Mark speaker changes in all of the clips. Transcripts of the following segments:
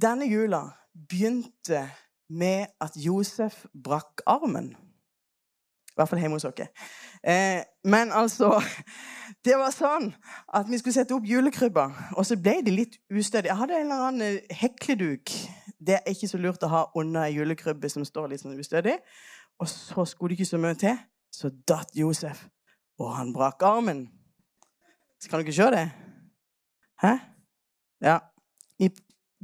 Speaker 1: Denne jula begynte med at Josef brakk armen. I hvert fall hjemme hos oss. Eh, men altså Det var sånn at vi skulle sette opp julekrybba, og så ble de litt ustødige. Jeg hadde en eller annen eh, hekleduk. Det er ikke så lurt å ha under ei julekrybbe som står litt sånn ustødig. Og så skulle det ikke så mye til, så datt Josef, og han brakk armen. Så kan dere se det? Hæ? Ja.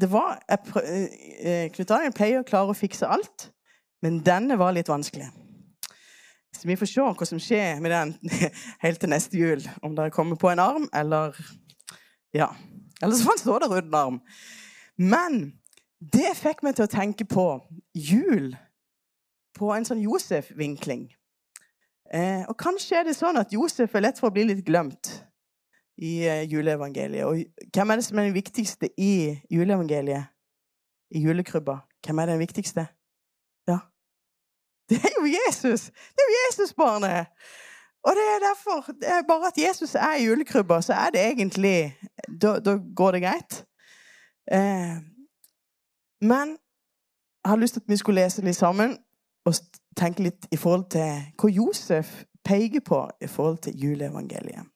Speaker 1: Det var eh, Knut Daniel pleier å klare å fikse alt, men denne var litt vanskelig. Så vi får se hva som skjer med den helt til neste jul. Om det kommer på en arm, eller Ja. Eller så får han stå der uten arm. Men det fikk meg til å tenke på jul på en sånn Josef-vinkling. Eh, og kanskje er det sånn at Josef er lett for å bli litt glemt i eh, juleevangeliet. Og hvem er det som er den viktigste i juleevangeliet? I julekrybba? Hvem er den viktigste? Ja, det er jo Jesus! Det er jo Jesusbarnet! Og det er derfor det er Bare at Jesus er i julekrybba, så er det egentlig Da, da går det greit. Eh, men jeg har lyst til at vi skulle lese litt sammen og tenke litt i forhold til hva Josef peker på i forhold til juleevangeliet.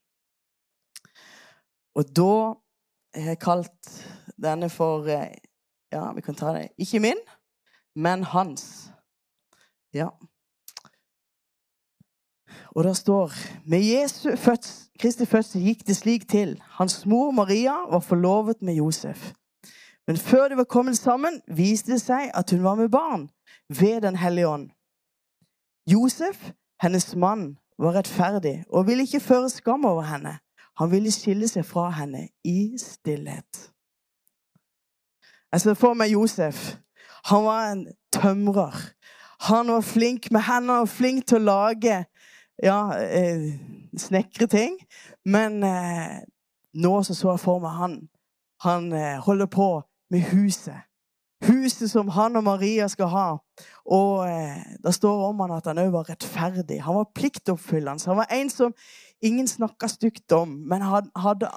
Speaker 1: Og da har jeg kalt denne for eh, Ja, vi kan ta det Ikke min, men hans. Ja. Og det står Med Jesu fødsel, Kristi fødsel gikk det slik til. Hans mor Maria var forlovet med Josef. Men før de var kommet sammen, viste det seg at hun var med barn ved Den hellige ånd. Josef, hennes mann, var rettferdig og ville ikke føre skam over henne. Han ville skille seg fra henne i stillhet. Jeg ser for meg Josef. Han var en tømrer. Han var flink med hendene og flink til å lage ja, eh, snekre ting. Men eh, nå så, jeg for meg han. Han eh, holder på med huset. Huset som han og Maria skal ha. Og eh, det står om han at han òg var rettferdig. Han var pliktoppfyllende. Han var en som ingen snakka stygt om. Men hadde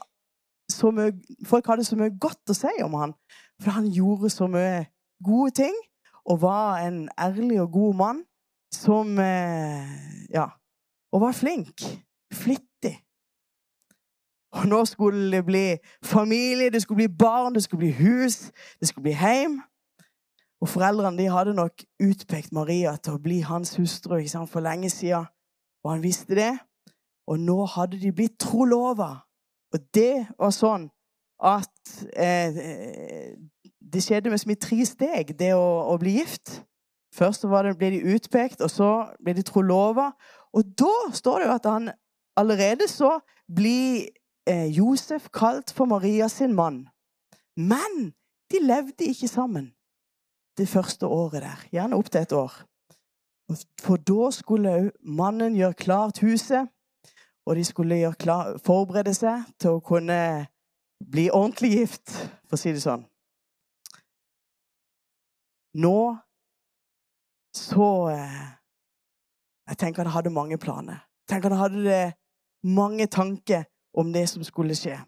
Speaker 1: mye, folk hadde så mye godt å si om han. For han gjorde så mye gode ting og var en ærlig og god mann som eh, Ja. Og var flink. Flittig. Og nå skulle det bli familie, det skulle bli barn, det skulle bli hus, det skulle bli heim. Og foreldrene de hadde nok utpekt Maria til å bli hans hustru for lenge siden. Og han visste det. Og nå hadde de blitt trolova. Og det var sånn at eh, det skjedde med i tre steg, det å, å, bli gift. Først det, ble de utpekt, og så ble de trolova. Og da står det jo at han allerede så blir eh, Josef kalt for Maria sin mann. Men de levde ikke sammen det første året der. Gjerne opp til et år. For da skulle òg mannen gjøre klart huset, og de skulle klar, forberede seg til å kunne bli ordentlig gift, for å si det sånn. Nå så eh, Jeg tenker han hadde mange planer. Tenker han hadde mange tanker om det som skulle skje.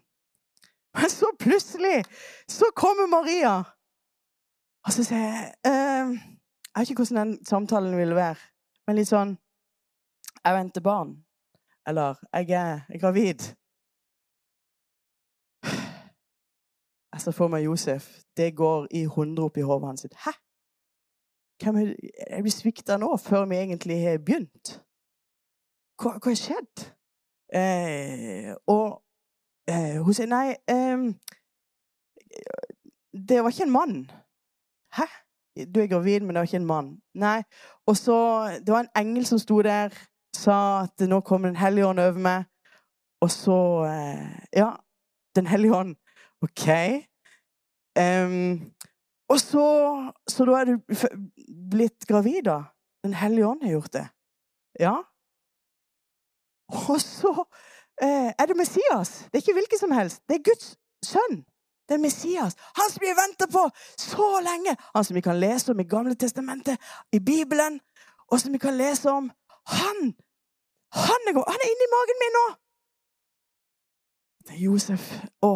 Speaker 1: Men så plutselig så kommer Maria. Og så sier jeg eh, Jeg vet ikke hvordan den samtalen ville være, men litt sånn Jeg venter barn. Eller jeg er, gravid. Jeg ser for meg Josef. Det går i hundre opp i hodet hans. Hæ? Jeg blir svikta nå, før vi egentlig har begynt. Hva har skjedd? Eh, og eh, hun sier nei eh, Det var ikke en mann. Hæ? Du er gravid, men det var ikke en mann. Nei. Og så Det var en engel som sto der, sa at nå kommer Den hellige ånd over meg. Og så eh, Ja, Den hellige ånd. OK. Um, og så, så da er du blitt gravid, da. Den hellige ånd har gjort det. Ja. Og så eh, er det Messias. Det er ikke hvilken som helst. Det er Guds sønn. Det er Messias. Han som vi har venta på så lenge. Han som vi kan lese om i Gamle testamentet, i Bibelen, og som vi kan lese om. Han! Han er, han er inni magen min nå! Det er Josef. Å,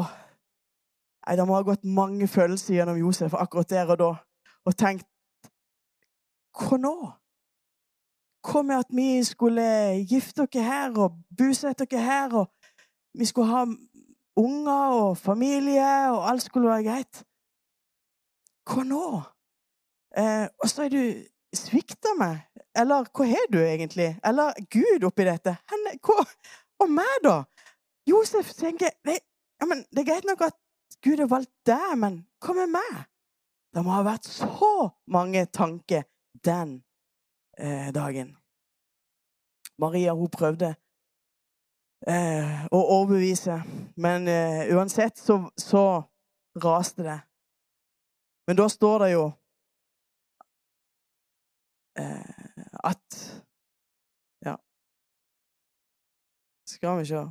Speaker 1: Nei, Det må ha gått mange følelser gjennom Josef akkurat der og da. Og tenkt Hva nå? Hva med at vi skulle gifte oss her og bosette oss her, og vi skulle ha unger og familie, og alt skulle være greit? Hva nå? Eh, og så er du svikta meg. Eller hva har du egentlig? Eller Gud oppi dette? Henne, hva? Og meg, da? Josef tenker det, ja, men det er greit nok at Gud har valgt deg, men hva med meg? Det må ha vært så mange tanker den eh, dagen. Maria hun prøvde eh, å overbevise, men eh, uansett så, så raste det. Men da står det jo eh, at Ja. Skal vi sjå.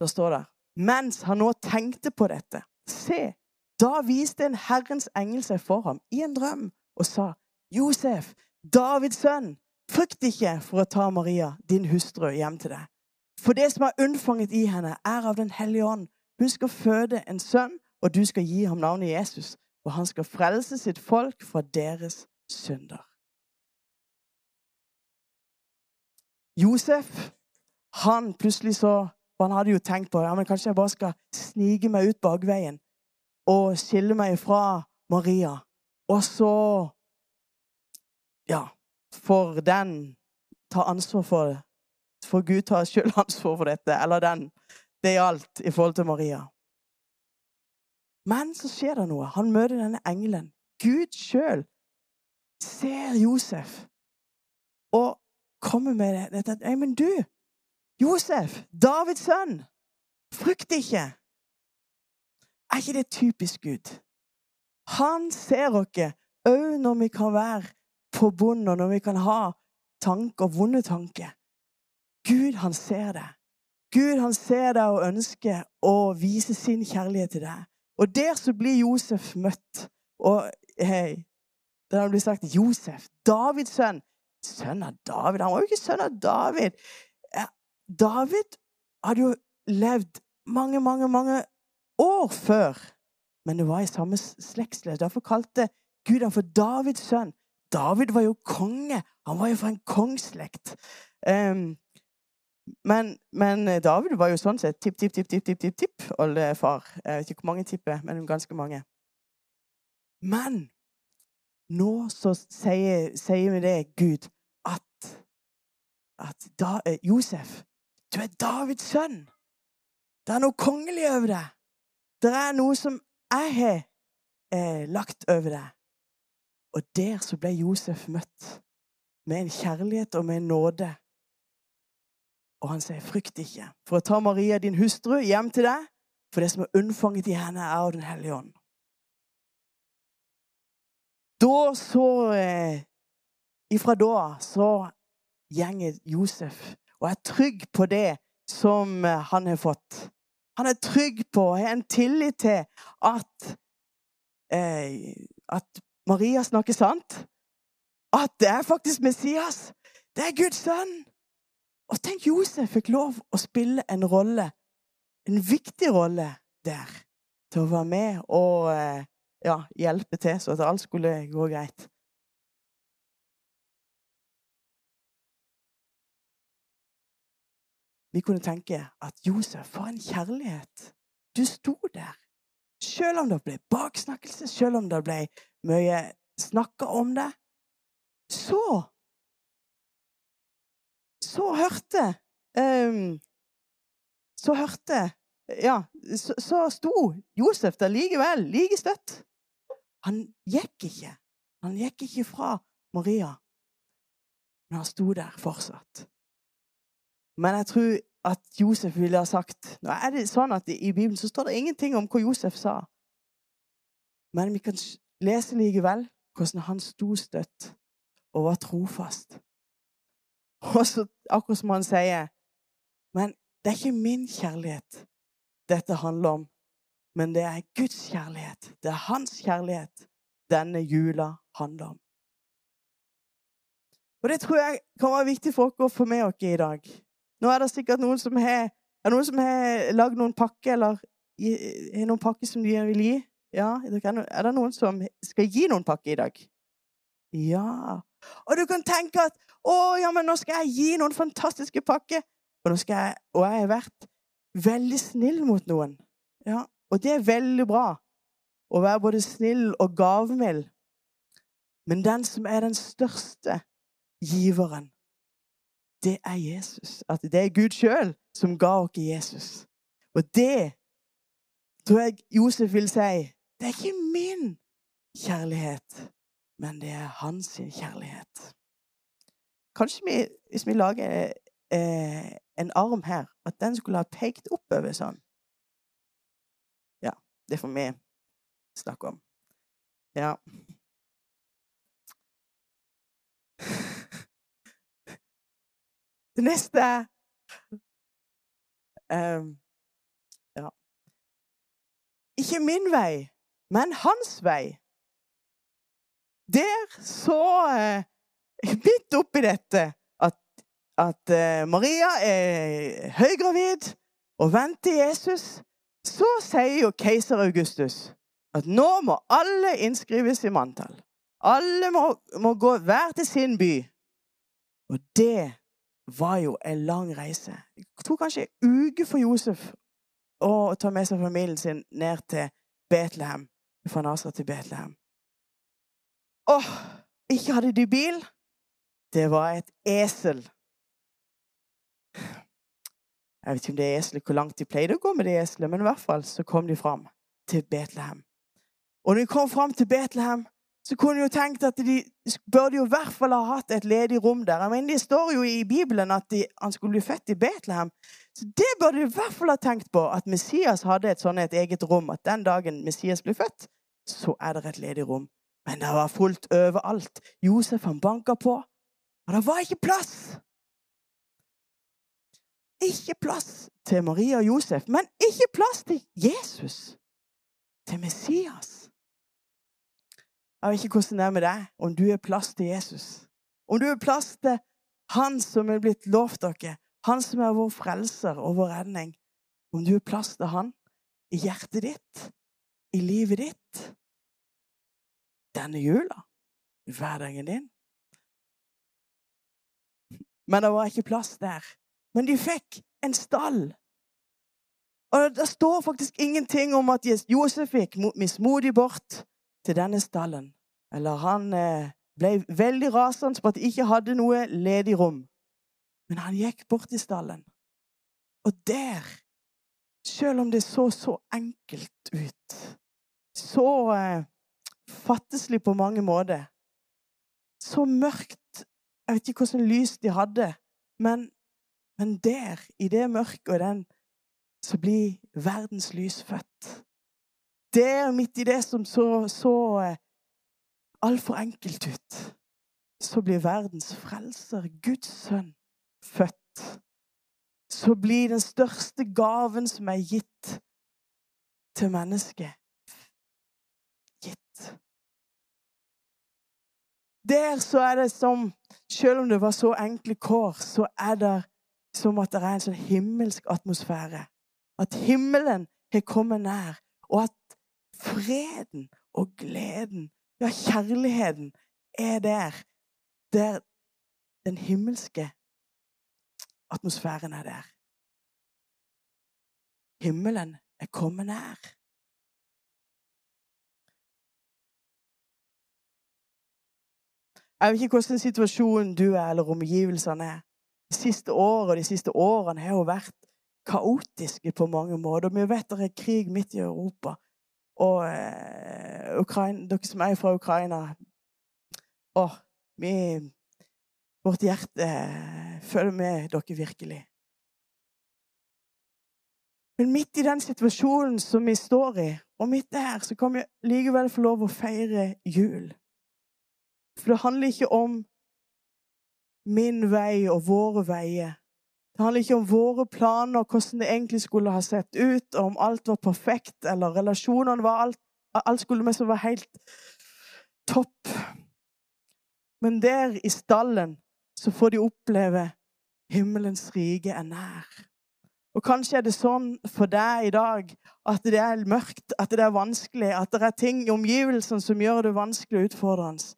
Speaker 1: Da står det Mens han nå tenkte på dette, se, da viste en Herrens engel seg for ham i en drøm og sa, Josef, Davids sønn, frykt ikke for å ta Maria, din hustru, hjem til deg. For det som er unnfanget i henne, er av Den hellige ånd. Hun skal føde en sønn, og du skal gi ham navnet Jesus, og han skal frelse sitt folk fra deres synder. Josef, han plutselig så og han hadde jo tenkt på ja, men kanskje jeg bare skal snike meg ut bakveien og skille meg fra Maria. Og så Ja, får den ta ansvar for det. Får Gud ta sjøl ansvar for dette, eller den. Det gjaldt i forhold til Maria. Men så skjer det noe. Han møter denne engelen. Gud sjøl ser Josef og kommer med dette. Nei, men du, Josef, Davids sønn, frykt ikke. Er ikke det typisk Gud? Han ser oss òg når vi kan være på bunnen, og når vi kan ha tanker, vonde tanker. Gud, han ser deg. Gud, han ser deg og ønsker å vise sin kjærlighet til deg. Og der så blir Josef møtt. Og hei, der blir sagt Josef, Davids sønn. Sønn av David? Han var jo ikke sønn av David. David hadde jo levd mange, mange, mange år før, men det var i samme slektsledd. Derfor kalte Gud ham for Davids sønn. David var jo konge. Han var jo fra en kongslekt. Um, men, men, David var jo sånn sett tipp, tipp, tipp, tipp, tipp, tipp, tipp oldefar. Jeg vet ikke hvor mange tipper, men ganske mange. Men nå så sier, sier vi det, Gud, at, at da, eh, Josef du er Davids sønn. Det er noe kongelig over deg. Det er noe som jeg har eh, lagt over deg. Og der så ble Josef møtt med en kjærlighet og med en nåde. Og han sier, 'Frykt ikke, for å ta Maria, din hustru, hjem til deg.' For det som er unnfanget i henne, er av Den hellige ånd. Da så eh, Ifra da så gjenger Josef og er trygg på det som eh, han har fått. Han er trygg på har en tillit til at, eh, at Maria snakker sant. At det er faktisk Messias. Det er Guds sønn. Og tenk, Josef fikk lov å spille en rolle, en viktig rolle der. Til å være med og eh, ja, hjelpe til så at alt skulle gå greit. Vi kunne tenke at Josef, for en kjærlighet! Du sto der. Selv om det ble baksnakkelse, selv om det ble mye snakka om det, så Så hørte um, Så hørte Ja, så, så sto Josef der likevel, like støtt. Han gikk ikke. Han gikk ikke fra Maria, men han sto der fortsatt. Men jeg tror at Josef ville ha sagt Nå er det sånn at I Bibelen så står det ingenting om hva Josef sa. Men vi kan lese likevel hvordan han sto støtt og var trofast. Og så, akkurat som han sier Men det er ikke min kjærlighet dette handler om, men det er Guds kjærlighet. Det er hans kjærlighet denne jula handler om. Og det tror jeg kan være viktig for oss å få med oss i dag. Nå er det sikkert noen som har, er noen som har lagd noen pakker, eller har noen pakker som de vil gi. Ja, er det noen som skal gi noen pakke i dag? Ja. Og du kan tenke at å, ja, men nå skal jeg gi noen fantastiske pakker. Og, nå skal jeg, og jeg har vært veldig snill mot noen. Ja, Og det er veldig bra å være både snill og gavmild. Men den som er den største giveren, det er Jesus. At det er Gud sjøl som ga oss Jesus. Og det tror jeg Josef vil si det er ikke min kjærlighet, men det er hans kjærlighet. Kanskje vi, hvis vi lager eh, en arm her, at den skulle ha pekt oppover sånn. Ja, det får vi snakke om. Ja. Det neste um, Ja. Ikke min vei, men hans vei. Der så uh, Midt oppi dette at, at uh, Maria er høygravid og venter Jesus, så sier jo keiser Augustus at nå må alle innskrives i manntall. Alle må, må gå hver til sin by. Og det var jo en lang reise. Det tok kanskje en uke for Josef å ta med seg familien sin ned til Betlehem. Fra Nasra til Betlehem. Åh, ikke hadde de bil. Det var et esel. Jeg vet ikke om det eselet hvor langt de pleide å gå med det eselet, men i hvert fall så kom de fram til Betlehem. Og når de kom fram til Betlehem, så kunne de jo tenkt at de burde jo i hvert fall ha hatt et ledig rom der. Jeg mener, det står jo i Bibelen at de, han skulle bli født i Betlehem. Så det burde de i hvert fall ha tenkt på, at Messias hadde et sånt et eget rom. At den dagen Messias blir født, så er det et ledig rom. Men det var fullt overalt. Josef han banka på, og det var ikke plass. Ikke plass til Maria og Josef, men ikke plass til Jesus. Til Messias. Jeg vet ikke hvordan det er med deg, om du er plass til Jesus. Om du er plass til Han som er blitt lovt dere, Han som er vår frelser og vår redning. Om du er plass til Han i hjertet ditt, i livet ditt, denne jula, i hverdagen din. Men det var ikke plass der. Men de fikk en stall. Og Det står faktisk ingenting om at Josef gikk mismodig bort til denne stallen. Eller han eh, ble veldig rasende på at de ikke hadde noe ledig rom. Men han gikk bort til stallen. Og der, selv om det så så enkelt ut, så fatteslig på mange måter, så mørkt Jeg vet ikke hvordan lys de hadde, men, men der, i det mørket og den, så blir verdens lys født. Der, midt i det som så, så eh, altfor enkelt ut, så blir verdens frelser, Guds sønn, født. Så blir den største gaven som er gitt til mennesket, Der så er det som Selv om det var så enkle kår, så er det som at det er en sånn himmelsk atmosfære. At himmelen har kommet nær, og at freden og gleden, ja, kjærligheten, er der. Der den himmelske atmosfæren er der. Himmelen er kommet nær. Jeg vet ikke hvordan situasjonen du er, eller omgivelsene er. De siste årene, de siste årene har jo vært kaotiske på mange måter. Vi vet det er krig midt i Europa. Og eh, Ukraina, dere som er fra Ukraina Å, vi Vårt hjerte eh, følger med dere virkelig. Men midt i den situasjonen som vi står i, og midt der, så kan vi likevel få lov å feire jul. For det handler ikke om min vei og våre veier. Det handler ikke om våre planer, hvordan det egentlig skulle ha sett ut, og om alt var perfekt, eller relasjonene var alt Alt skulle mest være helt topp. Men der i stallen så får de oppleve himmelens rike er nær. Og kanskje er det sånn for deg i dag at det er mørkt, at det er vanskelig, at det er ting i omgivelsene som gjør det vanskelig og utfordrende.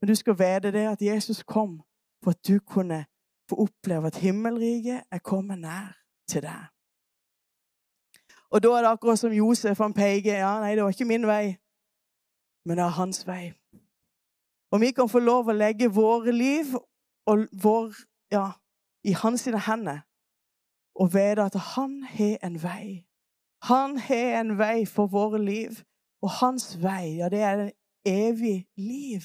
Speaker 1: Men du skal vite det at Jesus kom for at du kunne få oppleve at himmelriket er kommet nær til deg. Og da er det akkurat som Josef han peker. Ja, nei, det var ikke min vei, men det er hans vei. Og vi kan få lov å legge våre liv og vår, ja, i hans sine hender og vite at han har en vei. Han har en vei for våre liv, og hans vei, ja, det er det evige liv.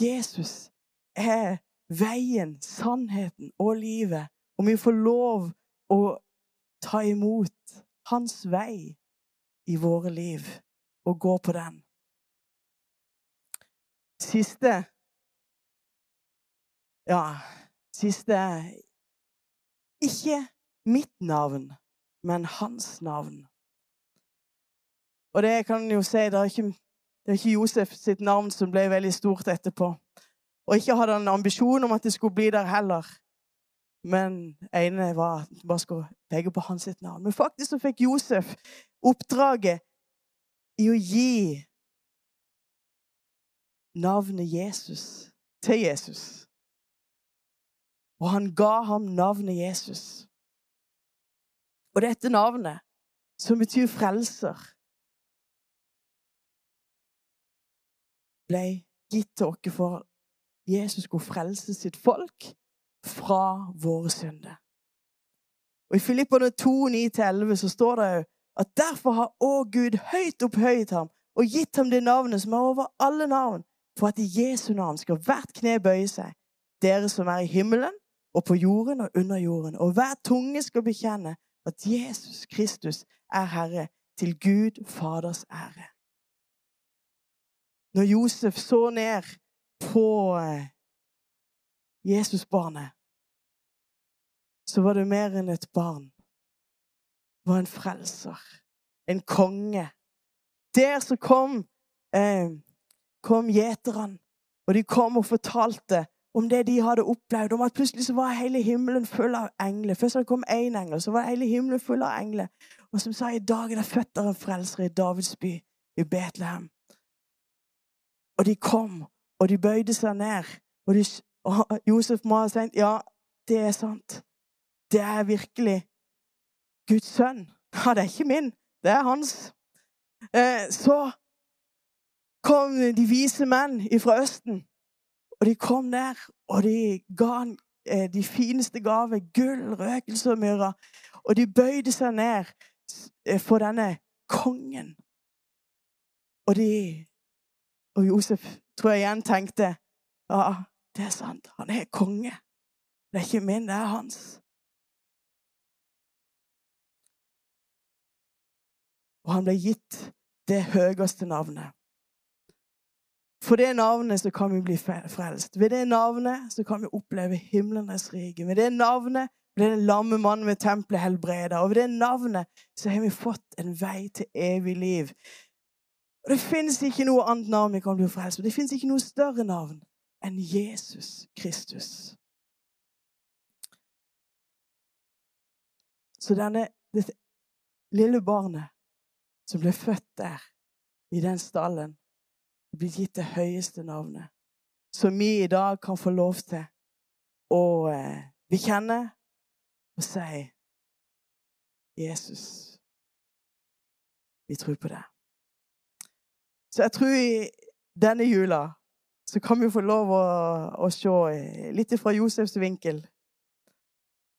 Speaker 1: Jesus er veien, sannheten og livet, og vi får lov å ta imot hans vei i våre liv og gå på den. Siste Ja, siste Ikke mitt navn, men hans navn. Og det kan jo si det er ikke, det er ikke Josef sitt navn som ble veldig stort etterpå. Og ikke hadde han ambisjon om at det skulle bli der heller. Men ene var at bare skulle peke på hans sitt navn. Men faktisk så fikk Josef oppdraget i å gi navnet Jesus til Jesus. Og han ga ham navnet Jesus. Og dette navnet, som betyr frelser, ble gitt til oss for Jesus skulle frelse sitt folk fra våre synder. Og I Filipperne 2, 9-11 så står det jo at derfor har òg Gud høyt opphøyet ham og gitt ham det navnet som er over alle navn, for at i Jesu navn skal hvert kne bøye seg, dere som er i himmelen og på jorden og under jorden, og hver tunge skal bekjenne at Jesus Kristus er Herre, til Gud Faders ære. Når Josef så ned på eh, Jesusbarnet, så var det mer enn et barn. Det var en frelser. En konge. Der så kom eh, kom gjeterne, og de kom og fortalte om det de hadde opplevd. Om at plutselig så var hele himmelen full av engler. Først da det kom én engel, så var hele himmelen full av engler. Og som sa i dag er det født av en frelser i Davids by, i Betlehem. Og de kom, og de bøyde seg ned. Og, de, og Josef må ha sagt ja, det er sant. Det er virkelig Guds sønn. Ja, det er ikke min. Det er hans. Eh, så kom de vise menn fra Østen. Og de kom der, og de ga han eh, de fineste gaver. Gull, røkelse og myrra. Og de bøyde seg ned eh, for denne kongen. Og de Og Josef tror jeg igjen tenkte ja, det er sant. Han er konge. Det er ikke min, det er hans. Og han ble gitt det høyeste navnet. For det navnet så kan vi bli frelst. Ved det navnet så kan vi oppleve himlenes rike. Ved det navnet ble den lamme mannen ved tempelet helbreda. Og ved det navnet så har vi fått en vei til evig liv. Og Det fins ikke noe annet navn vi kan bli frelst med. Det fins ikke noe større navn enn Jesus Kristus. Så denne, dette lille barnet som ble født der, i den stallen blir gitt det høyeste navnet, som vi i dag kan få lov til å eh, bekjenne og si Jesus. Vi tror på det. Så jeg tror i denne jula så kan vi få lov å, å se eh, litt fra Josefs vinkel.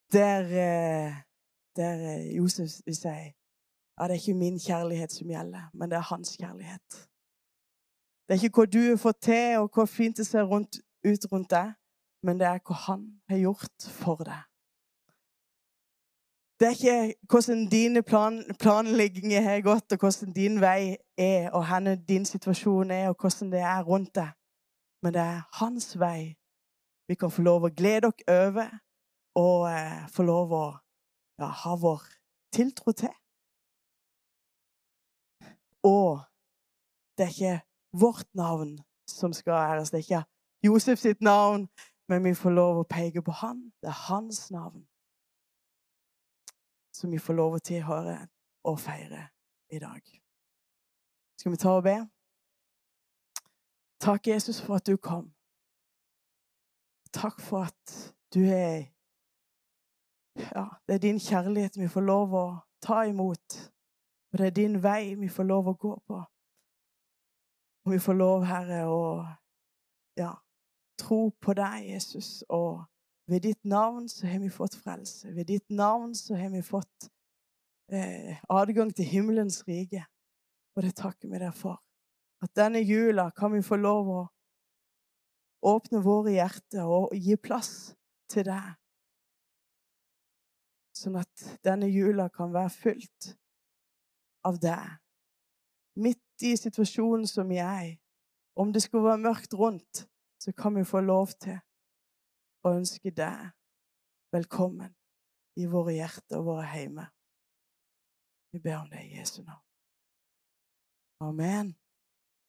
Speaker 1: Der, eh, der eh, Josef vil si ja, det er ikke min kjærlighet som gjelder, men det er hans kjærlighet. Det er ikke hva du har fått til, og hvor fint det ser rundt, ut rundt deg, men det er hva han har gjort for deg. Det er ikke hvordan dine plan, planlegginger har gått, og hvordan din vei er, og hvor din situasjon er, og hvordan det er rundt deg. Men det er hans vei vi kan få lov å glede oss over, og eh, få lov å ja, ha vår tiltro til. Og det er ikke vårt navn som skal æres. Det er ikke Josef sitt navn, Men vi får lov å peke på Han. Det er Hans navn som vi får lov å tilhøre og feire i dag. Skal vi ta og be? Takk, Jesus, for at du kom. Takk for at du er Ja, det er din kjærlighet vi får lov å ta imot. Og det er din vei vi får lov å gå på. Og vi får lov, Herre, å ja, tro på deg, Jesus. Og ved ditt navn så har vi fått frelse. Ved ditt navn så har vi fått eh, adgang til himmelens rike. Og det takker vi deg for. At denne jula kan vi få lov å åpne våre hjerter og gi plass til deg. Sånn at denne jula kan være fylt av deg. Midt i situasjonen som vi er i. Om det skulle være mørkt rundt, så kan vi få lov til å ønsker deg velkommen i våre hjerter og våre heime. Vi ber om det i Jesu navn. Amen.